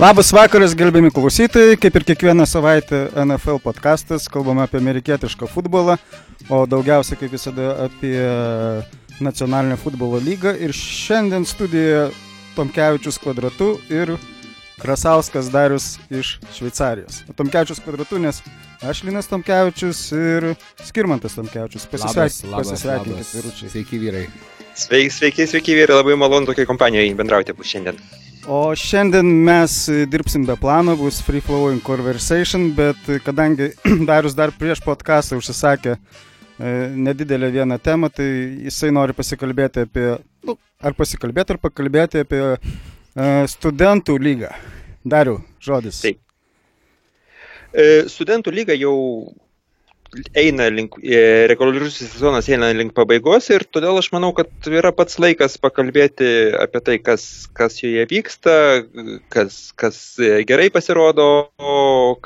Labas vakaras, gerbiami klausytojai. Kaip ir kiekvieną savaitę NFL podcastas, kalbame apie amerikietišką futbolą, o daugiausia, kaip visada, apie nacionalinę futbolo lygą. Ir šiandien studijoje Tomkevičius kvadratu ir Krasauskas Darius iš Šveicarijos. Tomkevičius kvadratu, nes aš Linas Tomkevičius ir Skirmantas Tomkevičius. Pasisveikinkit, vyručiai. Sveiki vyrai. Sveiki, sveiki, sveiki vyrai, labai malonu tokiai kompanijoje bendrauti bus šiandien. O šiandien mes dirbsim be plano, bus free flowing conversation, bet kadangi Darius dar prieš podcastą užsisakė e, nedidelę vieną temą, tai jisai nori pasikalbėti apie, nu, ar pasikalbėti, ar pakalbėti apie e, studentų lygą. Dariu, žodis. Taip. E, studentų lyga jau eina link, e, reguliarusis sezonas eina link pabaigos ir todėl aš manau, kad yra pats laikas pakalbėti apie tai, kas, kas joje vyksta, kas, kas gerai pasirodo,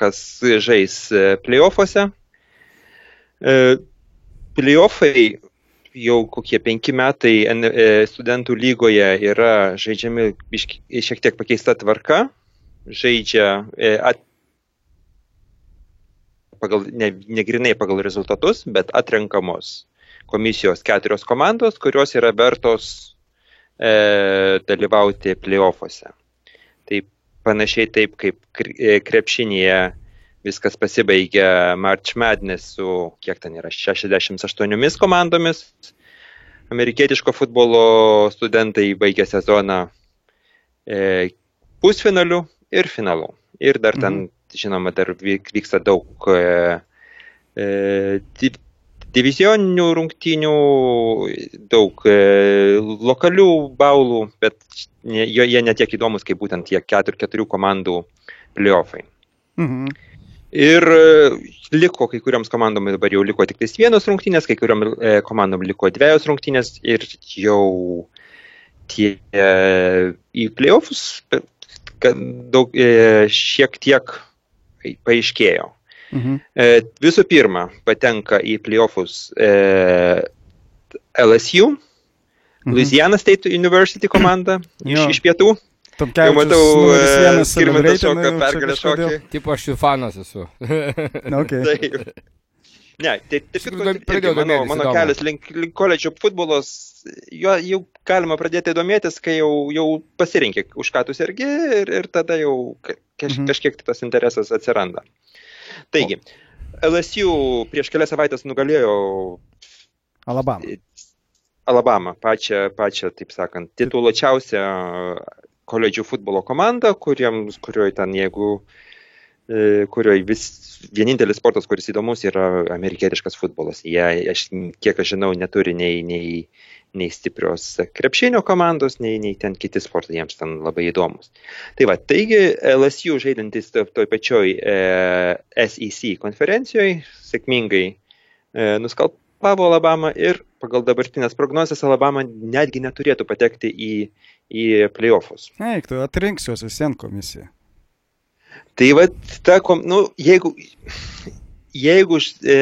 kas žais playoffuose. E, playoffai jau kokie penki metai e, studentų lygoje yra žaidžiami šiek tiek pakeista tvarka, žaidžia at, pagal, ne, ne grinai pagal rezultatus, bet atrenkamos komisijos keturios komandos, kurios yra vertos e, dalyvauti playoffuose. Tai panašiai taip kaip e, krepšinėje viskas pasibaigia March Madness su, kiek ten yra, 68 komandomis. Amerikietiško futbolo studentai baigia sezoną e, pusfinaliu ir finalu. Ir dar ten mhm žinoma, dar vyksta daug e, e, divizioninių rungtynių, daug e, lokalių baulų, bet ne, jie netiek įdomus kaip būtent tie keturių, keturių komandų playoffai. Mhm. Ir liko kai kuriams komandom dabar jau liko tik vienos rungtynės, kai kuriam komandom liko dviejos rungtynės ir jau tie į playoffs daug, šiek tiek paaiškėjo. Mhm. E, visų pirma, patenka į playoffus e, LSU, mhm. Louisiana State University komanda iš, iš pietų. Jau matau, skirmantas šoka pergalę šokį. Taip, aš jų fanas esu. okay. Taip. Ne, tai tiesiog mano, mano kelias link, link koledžio futbolos, jo jau galima pradėti domėtis, kai jau, jau pasirinkė, už ką tu sergi ir, ir tada jau kaž, mhm. kažkiek tas interesas atsiranda. Taigi, LSU prieš kelias savaitės nugalėjo Alabama. Alabama, pačią, pačią taip sakant, tituluočiausią koledžių futbolo komandą, kuriems, kurioje ten, jeigu, e, kurioje vis, vienintelis sportas, kuris įdomus, yra amerikietiškas futbolas. Jie, aš, kiek aš žinau, neturi nei, nei, nei stiprios krepšinio komandos, nei, nei ten kiti sportai jiems ten labai įdomus. Tai va, taigi LSU žaidantis toj pačioj e, SEC konferencijoje sėkmingai e, nuskalpavo Alabama ir pagal dabartinės prognozes Alabama netgi neturėtų patekti į, į playoffus. Eik, tu atrinksiuosi sen komisiją. Tai va, ta, nu, jeigu, jeigu e,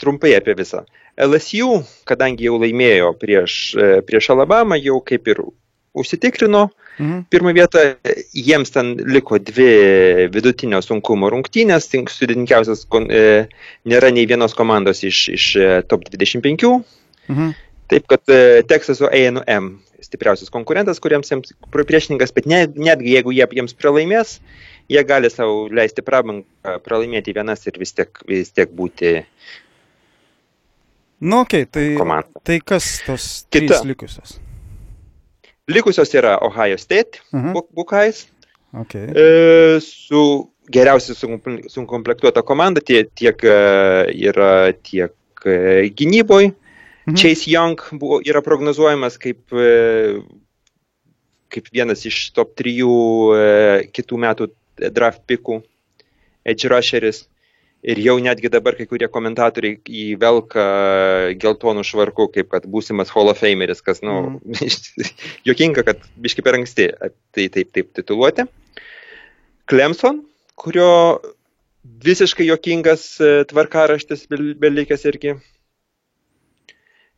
trumpai apie visą. LSU, kadangi jau laimėjo prieš, e, prieš Alabamą, jau kaip ir užsitikrino mhm. pirmą vietą, jiems ten liko dvi vidutinio sunkumo rungtynės, sudėtingiausias e, nėra nei vienos komandos iš, iš e, top 25. Mhm. Taip kad Teksaso A&M stipriausias konkurentas, kuriems priešininkas, bet net, netgi jeigu jie jiems pralaimės, jie gali savo leisti prabangą pralaimėti vienas ir vis tiek, vis tiek būti Nu, okei, okay, tai, komanda. tai kas tos Kita. trys likusios? Likusios yra Ohio State, uh. -huh. Bukais, okay. e, su geriausiai sukomplektuota komanda, tie, tiek e, yra tiek e, gynyboj. Mhm. Chase Young buvo, yra prognozuojamas kaip, e, kaip vienas iš top trijų kitų metų draft pikų edge rusheris. Ir jau netgi dabar kai kurie komentatoriai įvelka geltonų švarkų, kaip kad būsimas Hall of Fameris, kas, na, nu, mm. jokinga, kad biški per anksti tai taip, taip tituluoti. Clemson, kurio visiškai jokingas e, tvarkaraštis belikęs irgi.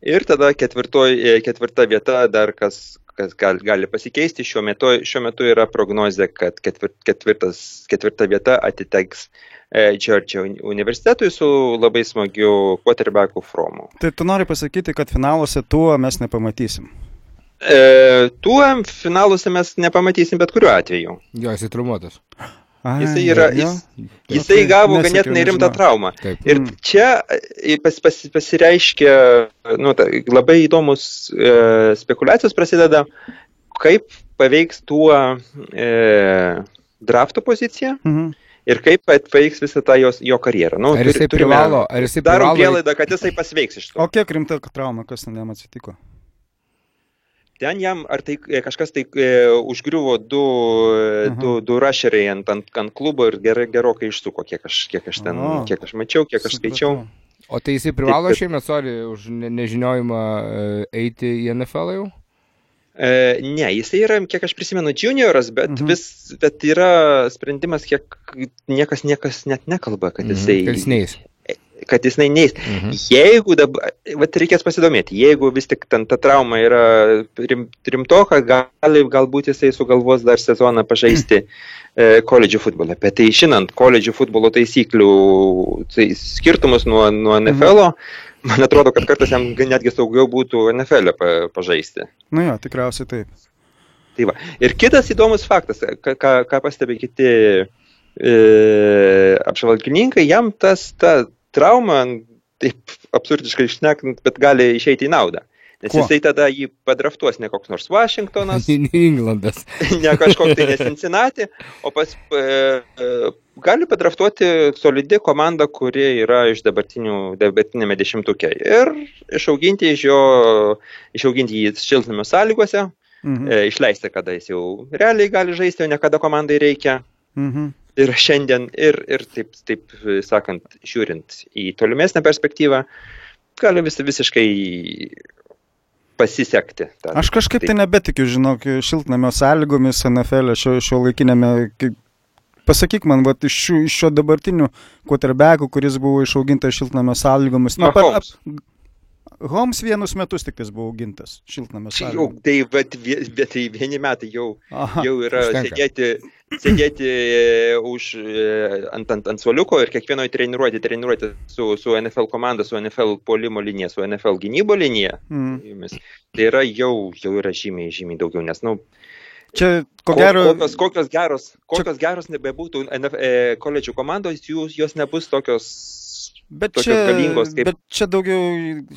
Ir tada ketvirtoj, e, ketvirta vieta dar kas, kas gali, gali pasikeisti. Šiuo metu, šiuo metu yra prognozė, kad ketvirt, ketvirtas, ketvirta vieta atiteks Džordžio universitetui su labai smagiu quarterbacku Fromu. Tai tu nori pasakyti, kad finaluose tuo mes nepamatysim. E, tuo finaluose mes nepamatysim bet kuriuo atveju. Jo, jisai trumuotas. Ai, Jisai, yra, jis, jisai tai gavo nesekiau, ganėtinai rimtą traumą. Taip. Ir Mm. čia e, pas, pas, pasireiškia nu, ta, labai įdomus e, spekulacijos prasideda, kaip paveiks tuo e, drafto poziciją Mhm. ir kaip paveiks visą tą jos, jo karjerą. Nu, Ar jisai turi- turime- privalo, ar jisai Darom privalo, prielaidą, kad jisai pasveiks iš to. O kiek rimta trauma, kas ten jam atsitiko? Ten jam, ar tai e, kažkas tai e, užgriuvo du, e, Aha. du, du rašeriai ant, ant, ant klubo ir gerai, gerokai išsuko, kiek aš, kiek aš ten, O. kiek aš mačiau, kiek aš skaičiau. O tai jisai privalo Taip, kad- šiemet, sorry, už ne, nežiniojimą e, eiti į NFL jau? E, ne, jisai yra, kiek aš prisimenu, junioras, bet, Mhm. mhm. vis, bet yra sprendimas, kiek niekas, niekas net nekalba, kad jisai, Mhm, kad jis neis. Kad jis neis. Mhm. Jeigu dabar, vat reikės pasidomėti, jeigu vis tik ten ta trauma yra rim, rimtoka, gali, galbūt jisai sugalvos dar sezoną pažaisti e, koledžių futbolą. Bet tai žinant koledžių futbolo taisyklių tai skirtumus nuo, nuo NFL, -o, man atrodo, kad kartais jam netgi saugiau būtų NFL pa, pažaisti. Nu jo, tikriausiai taip. Tai va. Ir kitas įdomus faktas, ką, ką, pastebi kiti e, apžvalgininkai, jam tas, ta trauma, taip absurdiškai išnekant, bet gali išeiti į naudą. Nes Kuo? jisai tada jį padraftuos ne koks nors Vašingtonas, Englandas. ne kažkoks tai ne Cincinnati, o pas, e, e, gali padraftuoti solidi komanda, kuri yra iš dabartinių, dabartinėme dešimtuke. Ir išauginti, iš jo, išauginti jį šiltnamio sąlygose, Mhm. e, išleisti, kada jis jau realiai gali žaisti, o ne kada komandai reikia. Mhm. Ir šiandien, ir, ir taip, taip e, sakant, žiūrint į tolimesnę perspektyvą, gali vis, visiškai pasisekti. Ta, Aš kažkaip tai nebetikiu, žinok, šiltnamio sąlygomis NFL šio, šio laikinėme. Pasakyk man, vat, iš, šio dabartinių quarterbackų, kuris buvo išaugintas šiltnamio sąlygomis. Na, per- Holmes vienus metus tik buvo augintas šiltnamio Čia jau, sąlygomis. tai, bet, bet tai vieni metai jau, Aha. jau yra užtenka. sėdėti, sėdėti e, už, e, ant, ant, ant suoliuko ir kiekvienoje treniruotė, treniruotė su, su NFL komanda, su NFL polimo linija, su NFL gynybo linija. Mm. Tai yra jau, jau yra žymiai, žymiai daugiau, nes, na, nu, Čia, ko gero, Kokios, kokios geros, kokios geros nebebūtų e, koledžių komandos, jų, jos nebus tokios. Bet čia, galingos kaip- bet čia daugiau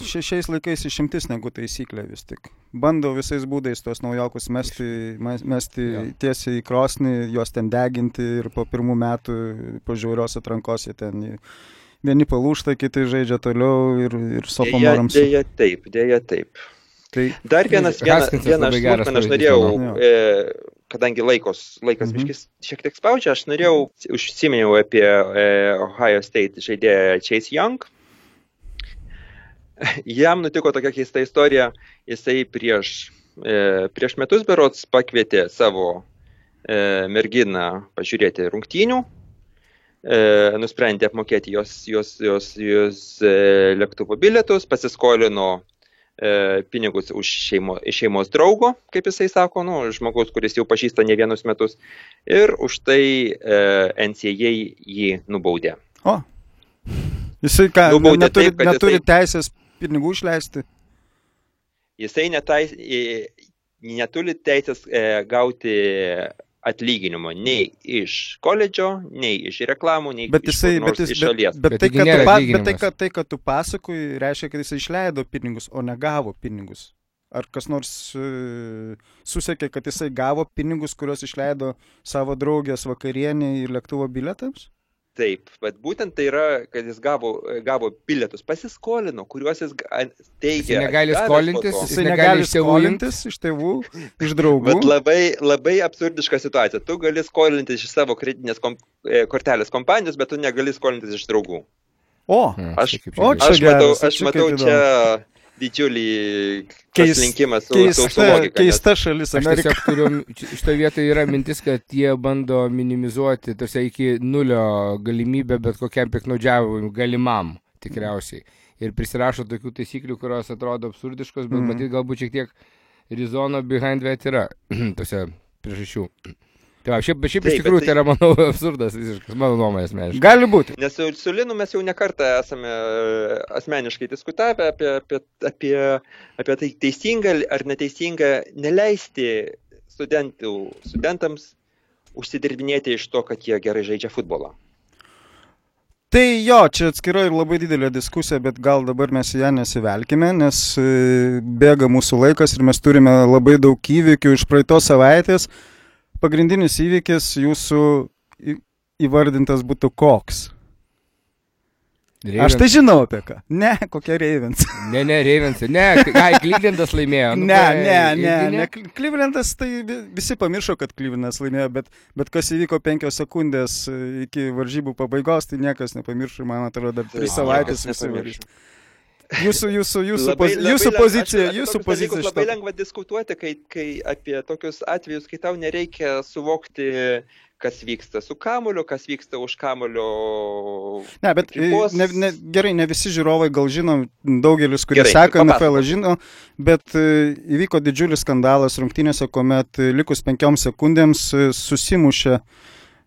šia- šiais laikais išimtis negu taisyklė vis tik. Bando visais būdais tos naujokus mesti, mes- mesti Jo. tiesiai į krosnį, juos ten deginti ir po pirmų metų, po žiaurios atrankos jie ten vieni palūšta, kiti žaidžia toliau ir, ir sopomorams. dėja taip, dėja taip. Tai Dar vienas, viena, geras smulkmeną aš norėjau, e, kadangi laikos, laikas Mhm. mhm. šiek tiek spaudžia, aš norėjau, užsiminiau apie e, Ohio State žaidėją Chase Young. Jam nutiko tokia keista istorija, jisai prieš, e, prieš metus berots pakvietė savo e, merginą pažiūrėti rungtynių, e, nusprendė apmokėti jos, jos, jos, jos lėktuvo bilietus, pasiskolino e, pinigus už šeimo, šeimos draugo, kaip jisai sako, nu, žmogaus, kuris jau pažįsta ne vienus metus, ir už tai e, NCAA jį nubaudė. O. Jisai ką, Nubaudė neturi, taip, neturi jisai- teisės pinigų išleisti. Jisai netais, neturi teisės e, gauti atlyginimo nei iš koledžo, nei iš reklamų, nei Bet iš, jisai, nors bet, jis, iš šalies. bet, Bet tai, taigi kad tu, bet tai, kad, tai, kad tu pasakoji, reiškia, kad jisai išleido pinigus, o negavo pinigus. Ar kas nors uh, susekė, kad jisai gavo pinigus, kuriuos išleido savo draugės vakarienė ir lėktuvo biletams? Taip, bet būtent tai yra, kad jis gavo, gavo bilietus, pasiskolino, kuriuos jis teigia. Jisai negali skolintis. Jis negali iš tėvų skolintis iš tėvų, iš draugų. Bet labai, labai absurdiška situacija. Tu gali skolintis iš savo kreditinės kom, e, kortelės kompanijos, bet tu negali skolintis iš draugų. O, Hmm, Aš- o, čia čia Aš matau, aš čia matau čia didžiulį Keis- su keista, keista šalis Aš Amerika. tiesiog turiu, šitoje vietoje yra mintis, kad jie bando minimizuoti tarsi iki nulio galimybę bet kokiam piknaudžiavimui galimam tikriausiai. Ir prisirašo tokių taisyklių, kurios atrodo absurdiškos, bet mm. matyt galbūt šiek tiek Rizono behind that yra tose priežasčių. Tai va, šiaip, šiaip iš tikrųjų tai- tai yra, manau, absurdas visiškas, mano nuomonės mes. Gali būti. Nes su, su Linu mes jau nekartą esame e, asmeniškai diskutavę apie, apie, apie, apie tai teisinga ar neteisinga neleisti studentų, studentams užsidirbinėti iš to, kad jie gerai žaidžia futbolą. Tai jo, čia atskira ir labai didelė diskusija, bet gal dabar mes ją nesivelkime, nes e, bėga mūsų laikas ir mes turime labai daug įvykių iš praeitos savaitės. Pagrindinis įvykis jūsų įvardintas būtų koks. Aš tai žinau apie ką. Ne, kokia Ravens. Ne, ne, Ravens. Ne, ai, Klyvlendas laimėjo. Nu, Ne, tai ne, ne, irgi ne. Klyvlendas, tai vi- visi pamiršo, kad Klyvlendas laimėjo, bet, bet kas įvyko penkios sekundės e, iki varžybų pabaigos, tai niekas nepamiršo, ir man atrodo, dar tris savaitės visi nepamiršo. Jūsų, jūsų, jūsų, Labai- labai jūsų lengva- pozicija, aš- aš jūsų pozicija. Labai šito- lengva diskutuoti, kai, kai apie tokius atvejus, kai tau nereikia suvokti, kas vyksta su kamulio, kas vyksta už kamulio. Ne, bet e, ribos. ne, ne, gerai, ne visi žiūrovai gal žino, daugelis, kurie Gerai, seka. NFL, žino, bet e, įvyko didžiulis skandalas rungtynėse, kuomet e, likus penkioms sekundėms susimušė e,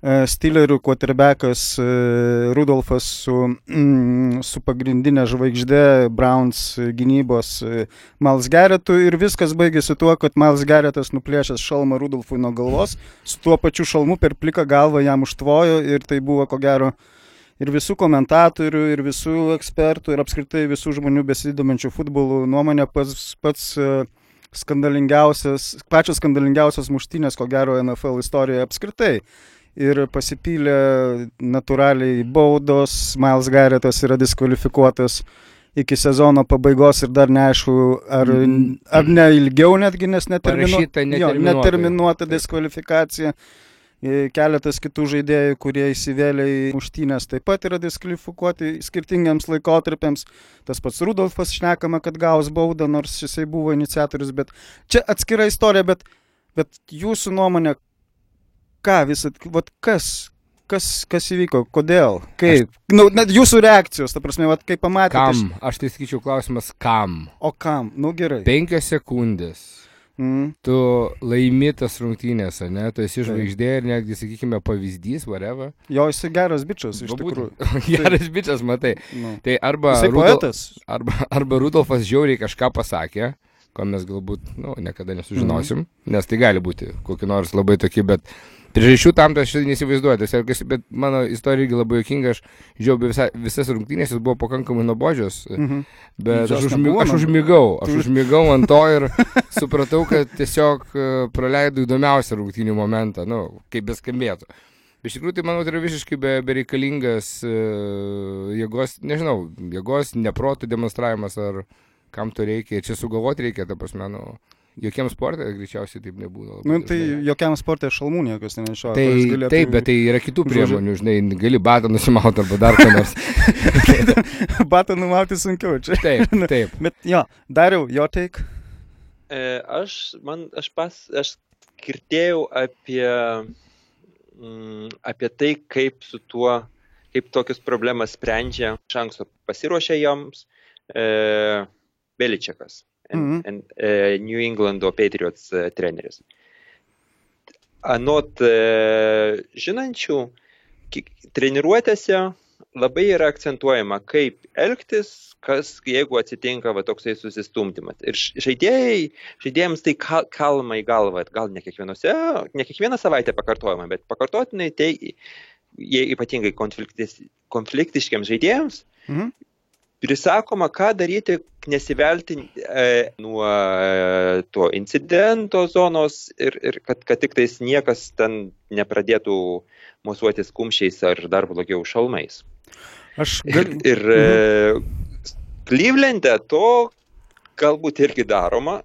Stillerių quarterbackas e, Rudolfas su, mm, su pagrindinė žvaigždė Browns e, gynybos e, Miles Garrettu ir viskas baigėsi tuo, kad Miles Garrettas nuplėšęs šalmą Rudolfui nuo galvos, su tuo pačiu šalmu per pliką galvą jam užtvojo ir tai buvo ko gero ir visų komentatorių, ir visų ekspertų, ir apskritai visų žmonių besidominčių futbolų nuomonė pats, pats e, skandalingiausias, pačios skandalingiausios muštynės, ko gero, NFL istorijoje apskritai. Ir pasipylė natūraliai baudos, Miles Garrettas yra diskvalifikuotas iki sezono pabaigos ir dar neaišku, ar, Mhm. ar ne ilgiau netgi, nes neterminu, jo, neterminuota diskvalifikacija. E, Keletas kitų žaidėjų, kurie įsivėlė į muštynės, taip pat yra diskvalifikuoti skirtingiams laikotarpiams. Tas pats Rudolfas šnekama, kad gaus baudą, nors jisai buvo iniciatorius, bet čia atskira istorija, bet, bet jūsų nuomonė, ką visat, vat kas, kas, kas įvyko, kodėl, kaip, Aš... nu, net jūsų reakcijos, ta prasme, vat, kaip pamatėte. Kam? Aš tai sakyčiau klausimas, kam? O kam, nu gerai. Penkios sekundės. Mm. Tu laimi tas rungtynės, ne? Tu esi žvaigždė ir netgi, sakykime, pavyzdys, whatever. Jo, jis geras bičias, iš Va tikrųjų. Geras bičias, matai. Nu. Tai arba, Jisai Rudol... poetas. arba, arba Rudolfas žiauriai kažką pasakė, ko mes galbūt nu, niekada nesužinosim, mm. nes tai gali būti kokie nors labai tokie, bet priežasčių tam tai aš neįsivaizduoju. Tiesiog, Bet mano istorija irgi labai jokinga, aš žiūrėjau visa, visas rungtynės, jis buvo pakankamai nuobodžios, Mhm. bet aš, užmi, aš nuobodžios. užmigau, aš užmigau ant to ir supratau, kad tiesiog e, praleidau įdomiausią rungtynių momentą, nu, kaip beskambėtų. Iš tikrųjų, tai manau, tai yra visiškai be, bereikalingas e, jėgos, nežinau, jėgos, neprotų demonstravimas ar kam to reikia. Čia sugalvoti reikia, ta prasme, nu, jokiem sportui greičiausiai taip nebūna. labai Nu, tai dažnai. jokiam sportė šalmų niekas nenešioja. Tai, galėtų- taip, bet tai yra kitų priemonių, žinai, gali batą nusimauti arba dar ką nors. Batą numauti sunkiau čia. Taip, taip. Bet jo, dariau, jo teik. E, aš, man, aš pas, aš girdėjau apie, mm, apie tai, kaip su tuo, kaip tokius problemas sprendžia, iš anksto pasiruošia joms e, Beličiakas, Mhm. en- e, New Englando Patriots e, treneris. Anot e, žinančių, treniruotėse labai yra akcentuojama, kaip elgtis, kas, jeigu atsitinka va, toksai susistumdymas. Ir žaidėjai, žaidėjams tai kal, kalma į galvą, gal ne ne kiekvieną savaitę pakartojama, bet pakartotinai tai, jie ypatingai konfliktiškiams žaidėjams, Mhm. Prisakoma, ką daryti, nesivelti e, nuo e, to incidento zonos ir, ir kad, kad tik tais niekas ten nepradėtų mosuotis kumščiais ar dar blogiau šalmais. Aš Ir, galiu. ir e, Klyvlende to galbūt irgi daroma,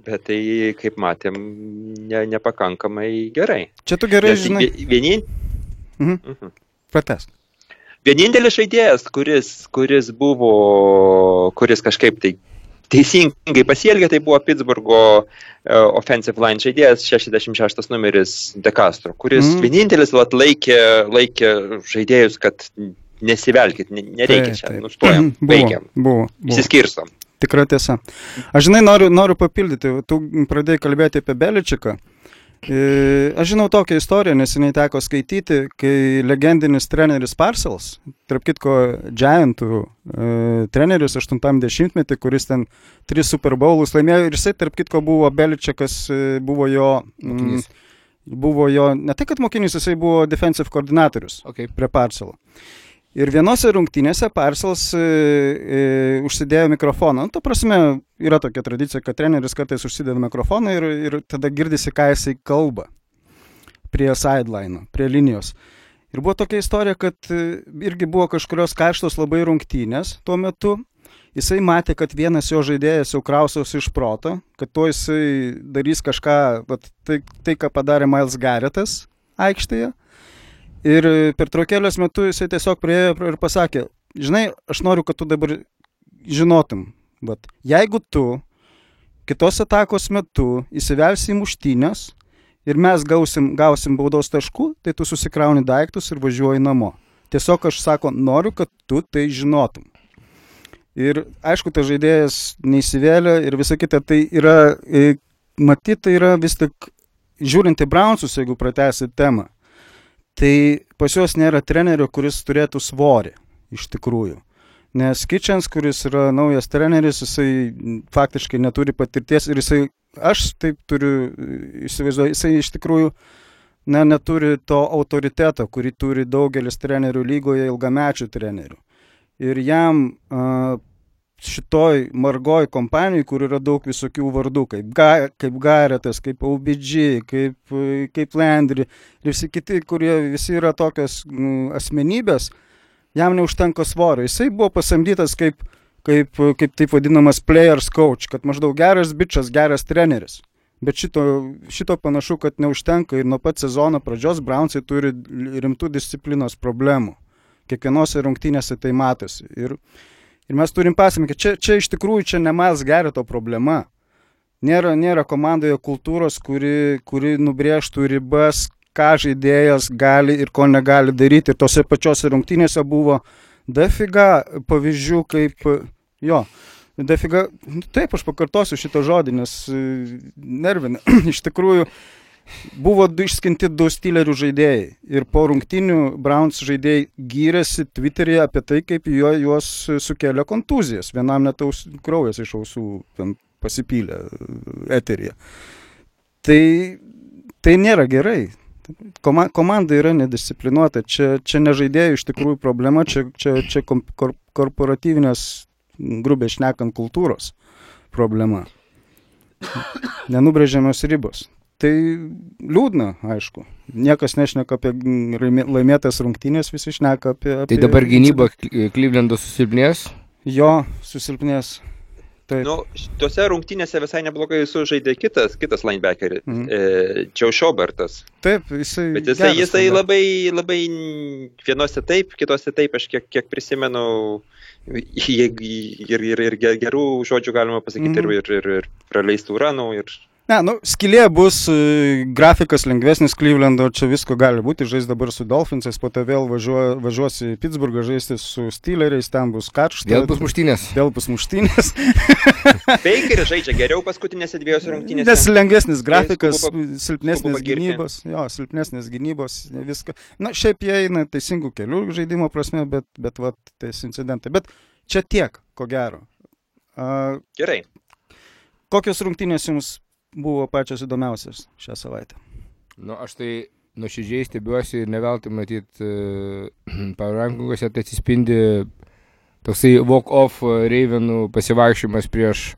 bet tai, kaip matėm, ne, nepakankamai gerai. Čia tu gerai Nes žinai. vie- Vienin... Mhm. Mhm. Prates. Vienintelis žaidėjas, kuris, kuris buvo, kuris kažkaip tai teisingai pasielgė, tai buvo Pittsburgho uh, offensive line žaidėjas 66 numeris De Castro, kuris mm. vienintelis vat, laikė, laikė žaidėjus, kad nesivelkit, ne- nereikia Taip, čia, taip. nustojam, Buvo, baigiam, Buvo. buvo. išsiskirstom. Tikra tiesa. Aš žinai, noriu, noriu papildyti, tu pradėjai kalbėti apie Beličiką. E, aš žinau tokią istoriją, neseniai teko skaityti, kai legendinis treneris Parcels, tarp kitko Giantų e, treneris 80-metį, kuris ten tris Super Bowlus laimėjo ir jisai, tarp kitko, buvo Beličikas, e, buvo jo... Mm, buvo jo, ne tai kad mokinys, jisai buvo defensive koordinatorius Okay. prie Parcelo. Ir vienose rungtynėse Parcels e, e, užsidėjo mikrofoną. Nu, to prasme, yra tokia tradicija, kad treneris kartais užsideda mikrofoną ir, ir tada girdisi, ką jisai kalba prie sideline, prie linijos. Ir buvo tokia istorija, kad e, irgi buvo kažkurios karštos labai rungtynės tuo metu. Jisai matė, kad vienas jo žaidėjas jau krausiaus iš proto, kad to jisai darys kažką, vat, tai, tai ką padarė Miles Garrettas aikštėje. Ir per traukėlės metu jisai tiesiog priejo ir pasakė, žinai, aš noriu, kad tu dabar žinotum, bet jeigu tu kitos atakos metu įsivelsi į muštynės ir mes gausim, gausim baudos taškų, tai tu susikrauni daiktus ir važiuoji namo. Tiesiog aš sako, noriu, kad tu tai žinotum. Ir aišku, tas žaidėjas neįsivėlė ir visa kita, tai yra, e, matyt, tai yra vis tik, žiūrint į Brownsus, jeigu pratęsit temą, tai pas juos nėra trenerio, kuris turėtų svorį, iš tikrųjų. Nes Kitchens, kuris yra naujas treneris, jisai faktiškai neturi patirties ir jisai, aš taip turiu e, įsivaizduoti, jisai iš tikrųjų ne, neturi to autoriteto, kurį turi daugelis trenerių lygoje, ilgamečių trenerių. Ir jam a, šitoj margoj kompanijai, kur yra daug visokių vardų, kaip, Ga, kaip Garetas, kaip OBG, kaip, kaip Landry ir visi kiti, kurie visi yra tokios nu, asmenybės, jam neužtenka svorio. Jisai buvo pasamdytas kaip, kaip, kaip taip vadinamas players coach, kad maždaug geras bičias, geras treneris. Bet šito, šito panašu, kad neužtenka ir nuo pat sezono pradžios Brownsai turi rimtų disciplinos problemų. Kiekvienose rungtynėse tai matosi. Ir, ir mes turim pasakyti, čia, čia iš tikrųjų čia ne Miles Garreto problema. Nėra, nėra komandoje kultūros, kuri, kuri nubrėžtų ribas, ką žaidėjas gali ir ko negali daryti. Ir tose pačiose rungtynėse buvo dafiga pavyzdžių, kaip jo. Dafiga, nu, taip aš pakartosiu šitą žodį, nes nervina. Iš tikrųjų, buvo du išskinti du stylerių žaidėjai. Ir po rungtinių Browns žaidėjai gyrėsi Twitter'e apie tai, kaip jo, juos sukėlė kontuzijas. Vienam net aus, kraujas iš ausų pasipylė eteryje. Tai, tai nėra gerai. Koma, komanda yra nedisciplinuota. Čia, čia ne žaidėjų iš tikrųjų problema, čia, čia, čia kor, korporatyvinės, grubiai šnekant, kultūros problema. Nenubrėžiamos ribos. Tai liūdna, aišku. Niekas nešneka apie laimė- laimėtas rungtynės, visi šneka apie... apie Tai dabar gynyba Klyvlendo susilpnės. Jo, susilpnės. Taip. Nu, tuose rungtynėse visai neblogai sužaidė kitas, kitas linebackeris, Mhm. e, Joe Šobertas. Taip, jisai. Bet jisai, jisai tada. labai, labai vienose taip, kitose taip, aš kiek, kiek prisimenu, ir, ir, ir ge- gerų žodžių galima pasakyti, ir, ir, ir, ir praleistų ranų, ir Ne, nu, skilė bus e, grafikas lengvesnis Clevelando, čia visko gali būti, žais dabar su Dolphinsais, po to vėl važiuo, važiuos į Pittsburghą žaisti su Steeleriais, ten bus karšta. Vėl bus muštynės. Vėl bus muštynės. Bakeris žaidžia geriau paskutinėse dviejose rungtynėse. Nes lengvesnis grafikas, skubu silpnesnės skubu gynybos, jo, silpnesnės gynybos, ne viską. Na, šiaip jie eina teisingų kelių žaidimo prasme, bet, bet va, tais incidentai. Bet čia tiek, ko gero. A, Gerai. kokios rungtynės jums buvo pačios įdomiausias šią savaitę? Nu, aš tai nuoširdžiai stebiuosi ir neveltui matyti uh, parankuose, tai atsispindi toksai walk-off uh, Ravenų pasivaikščiojimas prieš...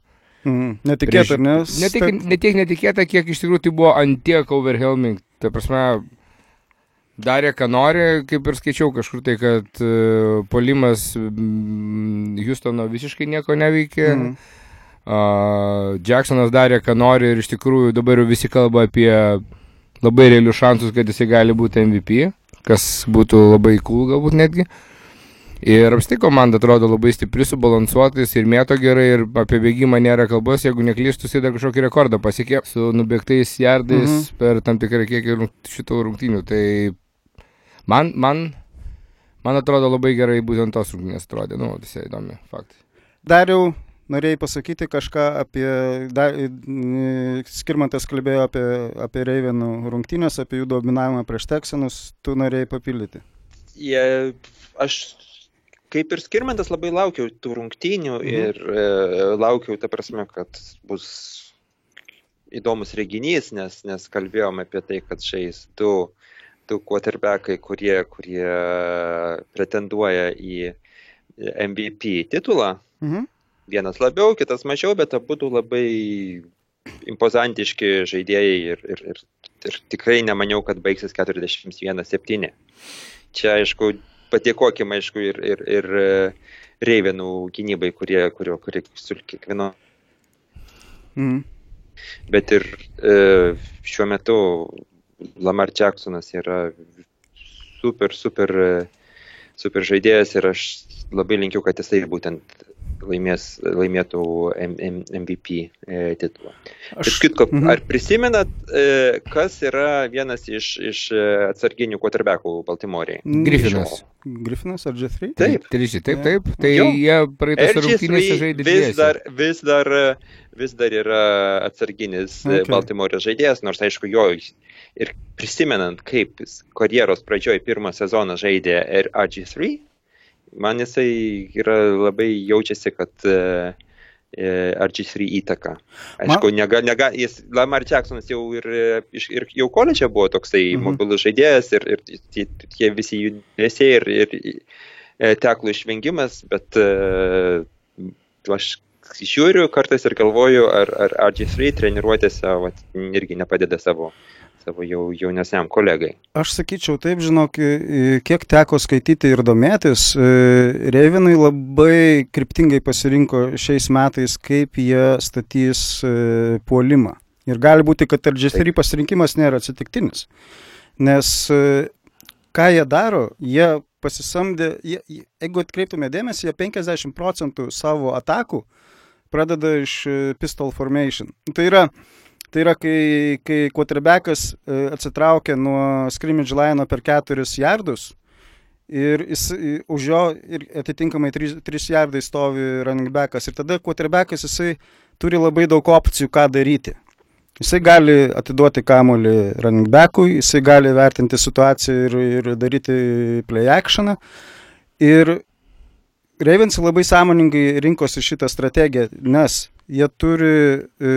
Mm, netikėta, ar ne? Ne tiek, ne tiek netikėta, kiek iš tikrųjų tai buvo antiek overwhelming. Tai prasme, darė, ką nori, kaip ir skaičiau kažkur tai, kad uh, polimas mm, Houstono visiškai nieko neveikė. Mm. Jacksonas darė, ką nori ir iš tikrųjų dabar jau visi kalba apie labai realius šansus, kad jisai gali būti MVP, kas būtų labai cool galbūt netgi. Ir apstai komanda atrodo labai stipri, subalansuotis ir mėto gerai ir apie bėgimą nėra kalbos, jeigu neklystų, jisai dar kažkokį rekordą pasiekė su nubėgtais jardais Mhm. mhm. per tam tikrą kiekį šitų rungtynių. Tai man, man, man atrodo labai gerai būtent tos rungtynės atrodė, nu, visai įdomi faktai. Dariau, norėjai pasakyti kažką apie, da, Skirmantas kalbėjo apie, apie Reivenų rungtynės, apie jų dominavimą prieš Teksanus, tu norėjai papildyti. Jie, aš kaip ir Skirmantas labai laukiau tų rungtynių mhm. ir e, laukiau, ta prasme, kad bus įdomus reginys, nes, nes kalbėjom apie tai, kad šiais du, du quarterbackai, kurie, kurie pretenduoja į MVP titulą, mhm vienas labiau, kitas mažiau, bet abu labai impozantiški žaidėjai ir, ir, ir, ir tikrai nemaniau, kad baigsis 41-7. Čia, aišku, padėkokim, aišku, ir, ir, ir e, Reivenų gynybai, kurie, kurio, kurie su kiekvieno. Mm. Bet ir e, šiuo metu Lamar Jacksonas yra super, super, e, super žaidėjas ir aš labai linkiu, kad jisai būtent laimės, laimėtų MVP e, titulą. Aš... Kitko, mhm. Ar prisimenat, e, kas yra vienas iš, iš e, atsarginių quarterbackų Baltimorėje? Griffinas. Griffinas ar J3? Taip, taip, taip. taip. Tai jo. jie praeitas rungtynėse žaidė. Vis dar, vis, dar, vis dar yra atsarginis okay. Baltimorės žaidėjas, nors aišku, jo ir prisimenant, kaip karjeros pradžioj pirmą sezoną žaidė RG3, man jisai yra labai jaučiasi, kad uh, e, RG3 įtaka. Aišku, Man... nega, nega, jis, Lamar Jacksonas jau ir, ir jau koledže buvo toksai mhm. mobilus žaidėjas ir, ir tie, tie visi judesiai ir, ir e, teklų išvengimas, bet uh, aš žiūriu kartais ir galvoju, ar, ar RG3 treniruotėse vat, irgi nepadeda savo savo jau jaunesniam kolegai. Aš sakyčiau taip, žinok, kiek teko skaityti ir domėtis, Reivinai labai kryptingai pasirinko šiais metais, kaip jie statys puolimą. Ir gali būti, kad RG3 pasirinkimas nėra atsitiktinis. Nes ką jie daro, jie pasisamdė, jie, jeigu atkreiptume dėmesį, jie 50 procentų savo atakų pradeda iš pistol formation. Tai yra, uh, Tai yra, kai, kai quarterbackas e, atsitraukia nuo scrimmage line per 4 jardus ir jis, už jo ir atitinkamai 3, 3 jardai stovi running backas. Ir tada quarterbackas jisai turi labai daug opcijų, ką daryti. Jisai gali atiduoti kamolį running backui, jisai gali vertinti situaciją ir, ir daryti play actioną. Ir Ravens labai sąmoningai rinkosi šitą strategiją, nes jie turi e,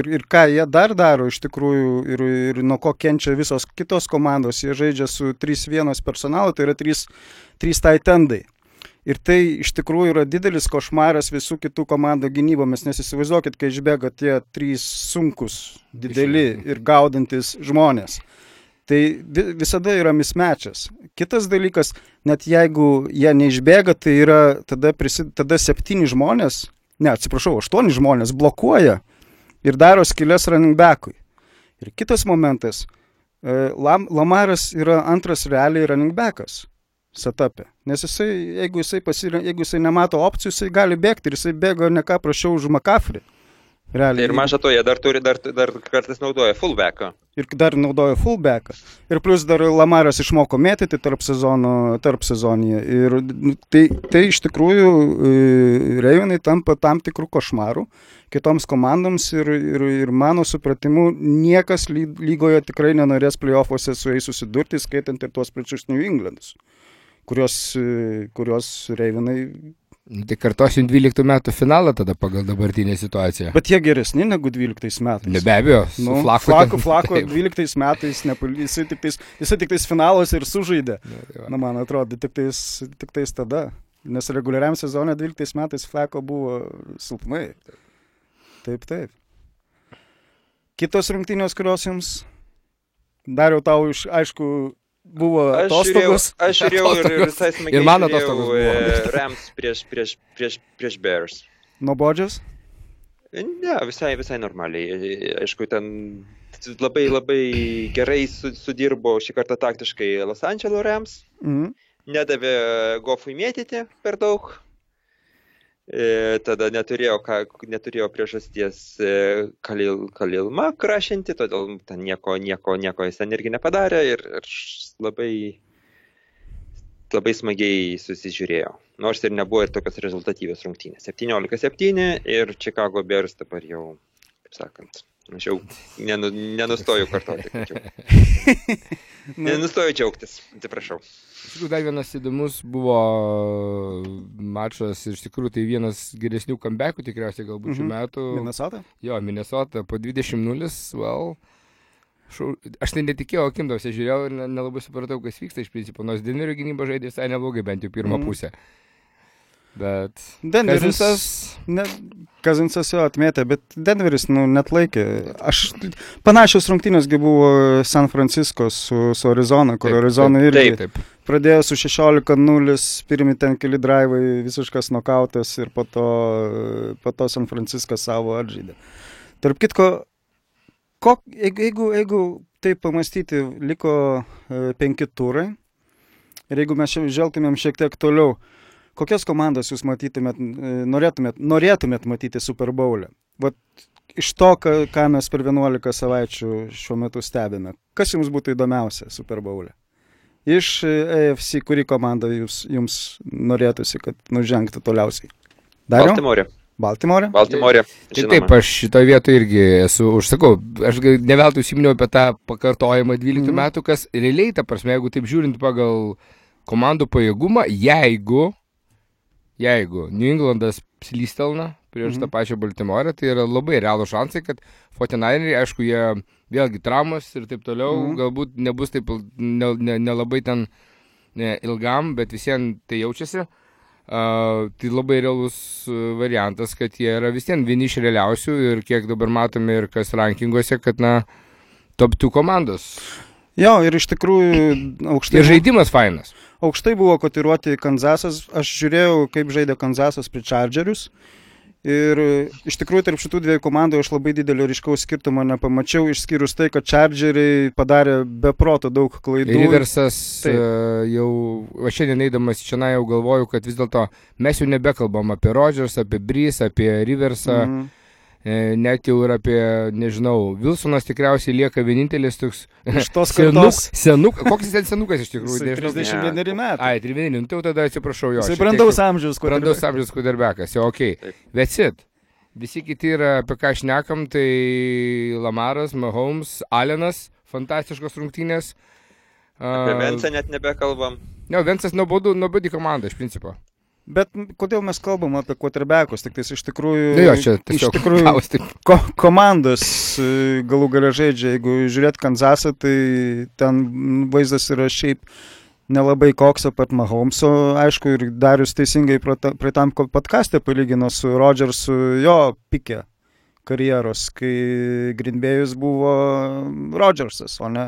ir, ir ką jie dar daro iš tikrųjų ir, ir nuo ko kenčia visos kitos komandos. Jie žaidžia su 3-1 personalu, tai yra 3, 3 taitendai. Ir tai iš tikrųjų yra didelis košmaras visų kitų komandų gynybomis, nes įsivaizduokit, kai išbėga tie trys sunkus, dideli ir gaudantis žmonės. Tai visada yra mismečias. Kitas dalykas, net jeigu jie neišbėga, tai yra tada, prisi, tada septyni žmonės ne, atsiprašau, aštuoni žmonės blokuoja ir daro skilės running backui. Ir kitas momentas, e, Lam, Lamaras yra antras realiai running backas setupė. Nes jisai, jeigu jisai, pasirink, jeigu jisai nemato opcijų, jisai gali bėgti ir jisai bėga ne ką prašiau už McCaffrey. Realiai. Ir maža to, jie dar, turi, dar, dar kartais naudoja fullbacką. Ir dar naudoja fullbacką. Ir plus dar Lamaras išmoko mėtyti tarp, sezono, tarp sezonėje. Ir nu, tai, tai iš tikrųjų e, Reivinai tampa tam tikrų košmarų kitoms komandoms ir, ir, ir mano supratimu niekas lygoje tikrai nenorės playoffuose su jais susidurti, skaitant ir tuos pačius New Englandus, kurios, e, kurios Reivinai tai kartosim 12 metų finalą tada pagal dabartinę situaciją. Bet jie geresni negu 12 metais. Ne, be abejo, nu, flaku. Flaku, flaku 12 metais, nepal... jisai, tik tais, jisai tik tais finalas ir sužaidė. Na, tai Na man atrodo, tik tais, tik tais tada. Nes reguliariam sezonė 12 metais flako buvo silpnai. Taip, taip. Kitos rungtynės, kurios jums dariau tau iš, aišku, buvo atostogos. Aš žiūrėjau ir visai smagiai. Ir man atostogos buvo. E, Rams prieš, prieš, prieš, prieš Bears. Nuobodžias? Ne, visai, visai normaliai. Aišku, ten labai labai gerai sudirbo šį kartą taktiškai Los Angeles Rams. Mhm. Nedavė Gofui mėtyti per daug. E, tada neturėjo, ką, neturėjo priežasties e, Kalil, Kalilma krašinti, todėl ten nieko, nieko, nieko jis ten irgi nepadarė ir, ir labai labai smagiai susižiūrėjo. Nors ir nebuvo ir tokios rezultatyvios rungtynės. 17-7 ir Chicago Bears dabar jau, kaip sakant, aš jau nenu, nenustoju kartoti. Nenustoju džiaugtis, atsiprašau. Iš tikrųjų, dar vienas įdomus buvo mačas ir iš tikrųjų tai vienas geresnių comebackų tikriausiai galbūt šių Mhm. metų. Minnesota? Jo, Minnesota po 20-0, well, šau, aš tai netikėjau akimdavasi, žiūrėjau ir ne- nelabai supratau, kas vyksta iš principo, nors Denverio gynyba žaidė visai neblogai, bent jau pirmą Mhm. pusę. Bet Denveris. Kazinsas, Ne, Kazinsas jo atmėtė, bet Denveris, nu, net laikė. Aš, panašios rungtynėsgi buvo San Francisco su, su Arizona, kur Taip, Arizona irgi taip, taip. pradėjo su 16-0, pirmi ten keli drive'ai, visiškas nokautas ir po to, po to San Franciskas savo atžaidė. Tarp kitko, kok, jeigu, jeigu, jeigu taip pamastyti, liko e, penki turai ir jeigu mes žvelgtumėm šiek tiek toliau, kokias komandas jūs matytumėt, e, norėtumėt, norėtumėt matyti Super Bowl'e? Vat iš to, ką, ką mes per 11 savaičių šiuo metu stebime, kas jums būtų įdomiausia Super Bowl'e? Iš e, AFC, kuri komanda jūs, jums norėtųsi, kad nužengtų toliausiai? Dariau? Baltimore. Baltimore? Baltimore. Tai taip, aš šitoje vietoje irgi esu užsakau. Aš neveltui užsiminiau apie tą pakartojimą 12 Mhm. mm. metų, kas realiai, ta prasme, jeigu taip žiūrint pagal komandų pajėgumą, jeigu, jeigu New Englandas slystelna prieš Mhm. mhm. tą pačią Baltimorę, tai yra labai realų šansai, kad Fortinairiai, aišku, jie vėlgi traumas ir taip toliau, Mhm. mhm. galbūt nebus taip nelabai ne, ne nelabai ten ne, ilgam, bet visiems tai jaučiasi. Uh, tai labai realus variantas, kad jie yra vis vien vieni iš realiausių ir kiek dabar matome ir kas rankinguose, kad na, top 2 komandos. Jo, ir iš tikrųjų aukštai, Ir žaidimas fainas. aukštai buvo kotiruoti Kanzasas. Aš žiūrėjau, kaip žaidė Kanzasas prie Chargerius. Ir e, iš tikrųjų tarp šitų dviejų komandų aš labai didelio ryškaus skirtumo nepamačiau, išskyrus tai, kad Chargeriai padarė beproto daug klaidų. Riversas uh, jau, o šiandien eidamas čia jau galvoju, kad vis dėlto mes jau nebekalbam apie Rodgers, apie Brys, apie Riversą, Mhm. e, net jau ir apie, nežinau, Wilsonas tikriausiai lieka vienintelis toks Iš tos senuk, kartos. senuk, koks jis ten senukas iš tikrųjų. Jisai nežinau. 31 metai. Ai, 31, nu tai jau tada atsiprašau jo. Tiek brandaus amžiaus, kur Brandaus amžiaus kudarbekas, jau ok. Taip. Vesit. Visi kiti yra, apie ką šnekam, tai Lamaras, Mahomes, Alenas, fantastiškos rungtynės. Apie Vensą net nebekalbam. Ne, Vensas nuobodu, nuobodi komanda iš principo. Bet kodėl mes kalbam apie quarterbackus, tik tais iš tikrųjų... Jo, čia iš tikrųjų taip. ko, komandos e, galų galia žaidžia. Jeigu žiūrėt Kanzasą, tai ten vaizdas yra šiaip nelabai koks apart Mahomeso. Aišku, ir Darius teisingai praeitam ko- podkastė palygino su Rodgersu jo pikė karjeros, kai Greenbėjus buvo Rodgersas, o ne,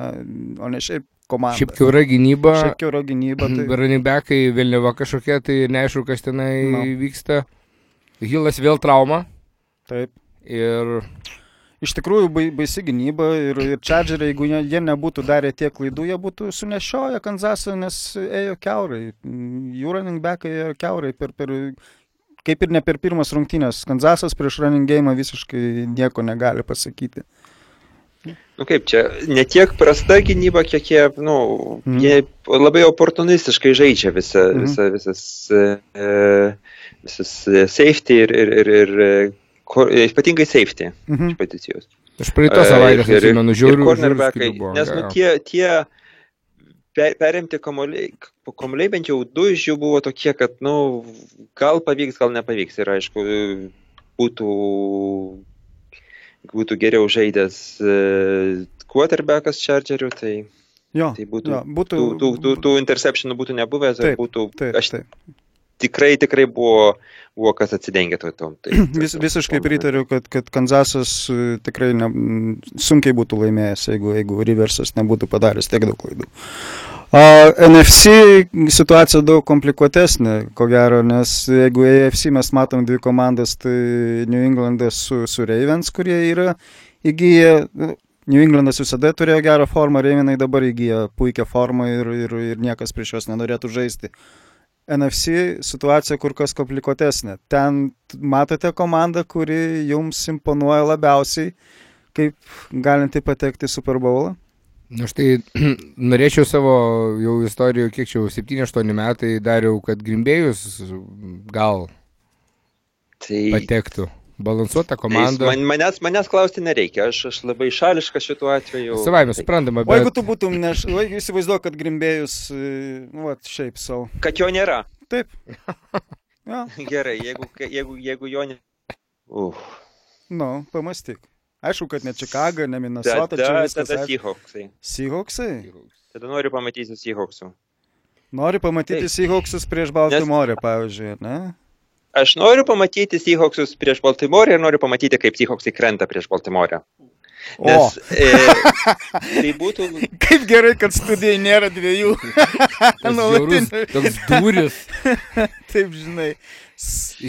o ne šiaip komanda. Šiaip kiaura gynyba, Šiaip kiaura gynyba. Tai... running backai, vėliava kažkokia, tai neaišku, kas tenai No. vyksta. Hilas vėl trauma Taip. ir Iš tikrųjų, bai, baisi gynyba ir, ir Chargeriai, jeigu jie, jie nebūtų darę tiek klaidų, jie būtų sunešioję Kanzasą, nes ėjo keurai. Jų running backai ėjo keurai per, per, kaip ir ne per pirmas rungtynės. Kanzasas prieš running game visiškai nieko negali pasakyti. Nu kaip čia, ne tiek prasta gynyba, kiek jie, nu, mm. jie labai oportunistiškai žaidžia visą, mm. visą, visas, e, visas e, safety ir, ir, ir, ir ko- ypatingai safety Mhm. iš pozicijos. aš praeitos E, savaitės ir- atsimenu, žiauriu cornerbackai. Nes nu, tie, tie per, perimti kamuoliai, kamuoliai bent jau du iš jų buvo tokie, kad, nu, gal pavyks, gal nepavyks. Ir aišku, būtų, būtų geriau žaidęs e, quarterbackas Chargerių, tai, Jo, tai būtų, jo, būtų, tų, tų, tų, tų interceptionų būtų nebuvęs, Taip, ir būtų, taip, aš taip. tikrai, tikrai buvo, buvo kas atsidengė to. to tai, Vis, visiškai pritariu, kad, kad Kanzasas e, tikrai ne, sunkiai būtų laimėjęs, jeigu, jeigu Riversas nebūtų padaręs tiek daug klaidų. A, NFC situacija daug komplikuotesnė, ko gero, nes jeigu AFC mes matom dvi komandas, tai New Englandas su, su Ravens, kurie yra įgyję, nu, New Englandas visada turėjo gerą formą, Ravenai dabar įgyja puikią formą ir, ir, ir niekas prieš juos nenorėtų žaisti. NFC situacija kur kas komplikuotesnė. Ten matote komandą, kuri jums imponuoja labiausiai, kaip galinti patekti į Super Bowlą. Na štai, norėčiau savo jau istorijų, kiek čia jau 7-8 metai dariau, kad Grimbėjus gal Tai patektų. Balansuota komanda. Man, manęs, manęs klausti nereikia, aš, aš labai šališkas šituo atveju. Savai mes Tai- suprantama, O jeigu bet tu būtum, neš... o jeigu įsivaizduoju, kad grimbėjus, e, nu, va, šiaip savo. Kad jo nėra. Taip. Ja, Gerai, jeigu, jeigu, jeigu jo nėra. Uf. nu, pamastyk. Aišku, kad ne Čikaga, ne Minnesota, Tada, čia tada viskas. aišku. Seahawksai. Seahawksai. Tada noriu pamatyti Seahawksų. Nori pamatyti Taip. Seahawksus prieš Baltimorę, pavyzdžiui, ne? Aš noriu pamatyti Seahawksus prieš Baltimorę ir noriu pamatyti, kaip Seahawksai krenta prieš Baltimorę. O, Nes e, tai būtų kaip gerai, kad studijai nėra dviejų. žiaurus toks duris. Taip, žinai.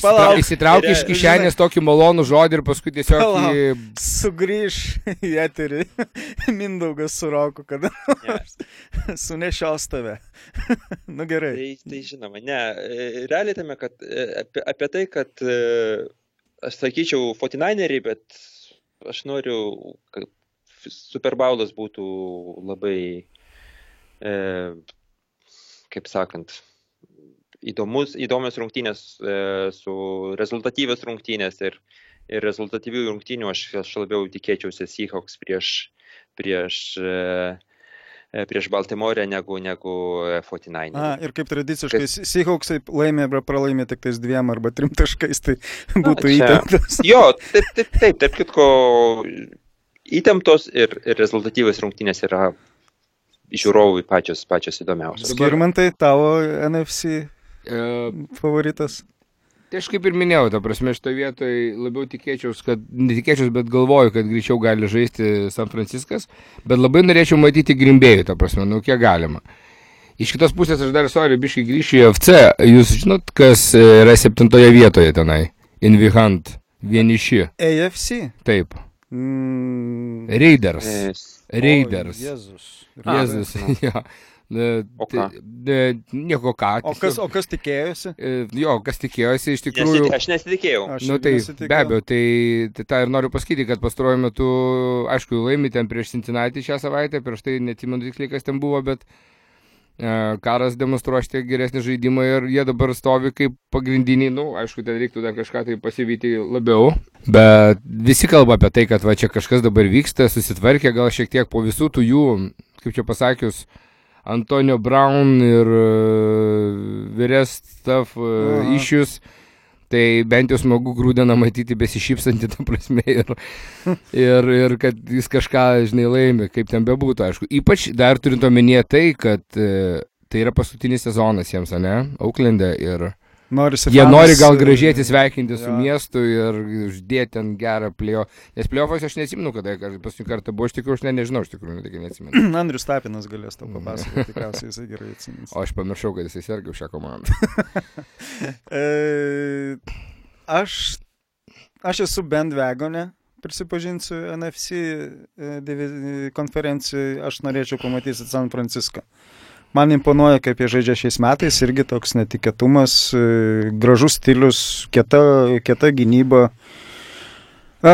Palauk, įsitraukia iš kišenės tokį malonų žodį ir paskui tiesiog Palauk. į... sugrįž į eterį Mindaugas su Roku, kada Yes. sunešios tave. nu gerai. Tai, tai žinoma, ne. e, Realiai tame, kad e, apie, apie tai, kad e, aš sakyčiau 49eriai, bet aš noriu, kad Super Bowlas būtų labai, e, kaip sakant, įdomus, įdomios rungtynės e, su rezultatyvios rungtynės ir, ir rezultatyvių rungtynių aš, aš labiau tikėčiausi Seahawks prieš, prieš e, prieš Baltimorę negu, negu e, 49. A, ir kaip tradiciškai, Seahawksai laimė arba pralaimė tik tais dviem arba trim taškais, tai būtų čia- įtemptas. Jo, taip, taip, taip, tarp kitko, įtemptos ir, ir rezultatyvos rungtynės yra žiūrovui pačios, pačios įdomiausios. Skirmantai, tavo NFC E, favoritas. Tai aš kaip ir minėjau, ta prasme, šitoje vietoje labiau tikėčiaus, kad, netikėčiaus, bet galvoju, kad greičiau gali žaisti San Franciskas, bet labai norėčiau matyti Grimbėjų, ta prasme, nu kiek galima. Iš kitos pusės aš dar, sorry, biškai grįšiu į FC. Jūs žinot, kas e, yra septintoje vietoje tenai? Invihant. Vieniši. AFC. Taip. Mm. Raiders. Yes. Raiders. O, Jėzus. A, Jėzus. jo. E, O tai- e, Nieko ką. O kas, o kas tikėjosi? E, Jo, kas tikėjosi, iš tikrųjų. Nesiti, aš nesitikėjau. Aš Nu tai nesitikėjau. be abejo, tai, tai tą ir noriu pasakyti, kad pastaruoju metu, aišku, laimi ten prieš Cincinnati šią savaitę, prieš tai neatsimenu tiksliai, kas ten buvo, bet e, karas demonstruoja šiek tiek geresnį žaidimą ir jie dabar stovi kaip pagrindiniai, nu, aišku, ten reiktų dar kažką tai pasivyti labiau, bet visi kalba apie tai, kad va čia kažkas dabar vyksta, susitvarkė gal šiek tiek po visų tų jų, kaip čia pasakius, Antonio Brown ir uh, vyres uh, Aha. issues. Tai bent jau smagu grūdeną matyti besišypsantį, ta prasme, ir, ir, ir kad jis kažką, žinai, laimi, kaip ten bebūtų, aišku. Ypač dar turint omenyje tai, kad e, tai yra paskutinis sezonas jiems, ne, Auklende, ir Norisi jie nori gal e, gražiai sveikinti su miestu ir uždėti ten gerą plėjo. Nes plėjofas aš neatsimenu, kada paskutinį kartą buvo, iš tikrųjų, aš ne, nežinau, iš tikrųjų, tik neatsimenu. Andrius Tapinas galės tau papasakoti, tikriausiai jisai gerai atsimins. O aš pamiršau, kad jisai serga už šią komandą. E, aš, aš esu bandwagonė, prisipažinsiu, NFC e, konferencijai, aš norėčiau pamatyti San Francisco. Man imponuoja, kaip jie žaidžia šiais metais, irgi toks netikėtumas, e, gražus stilius, kieta, kieta gynyba, e,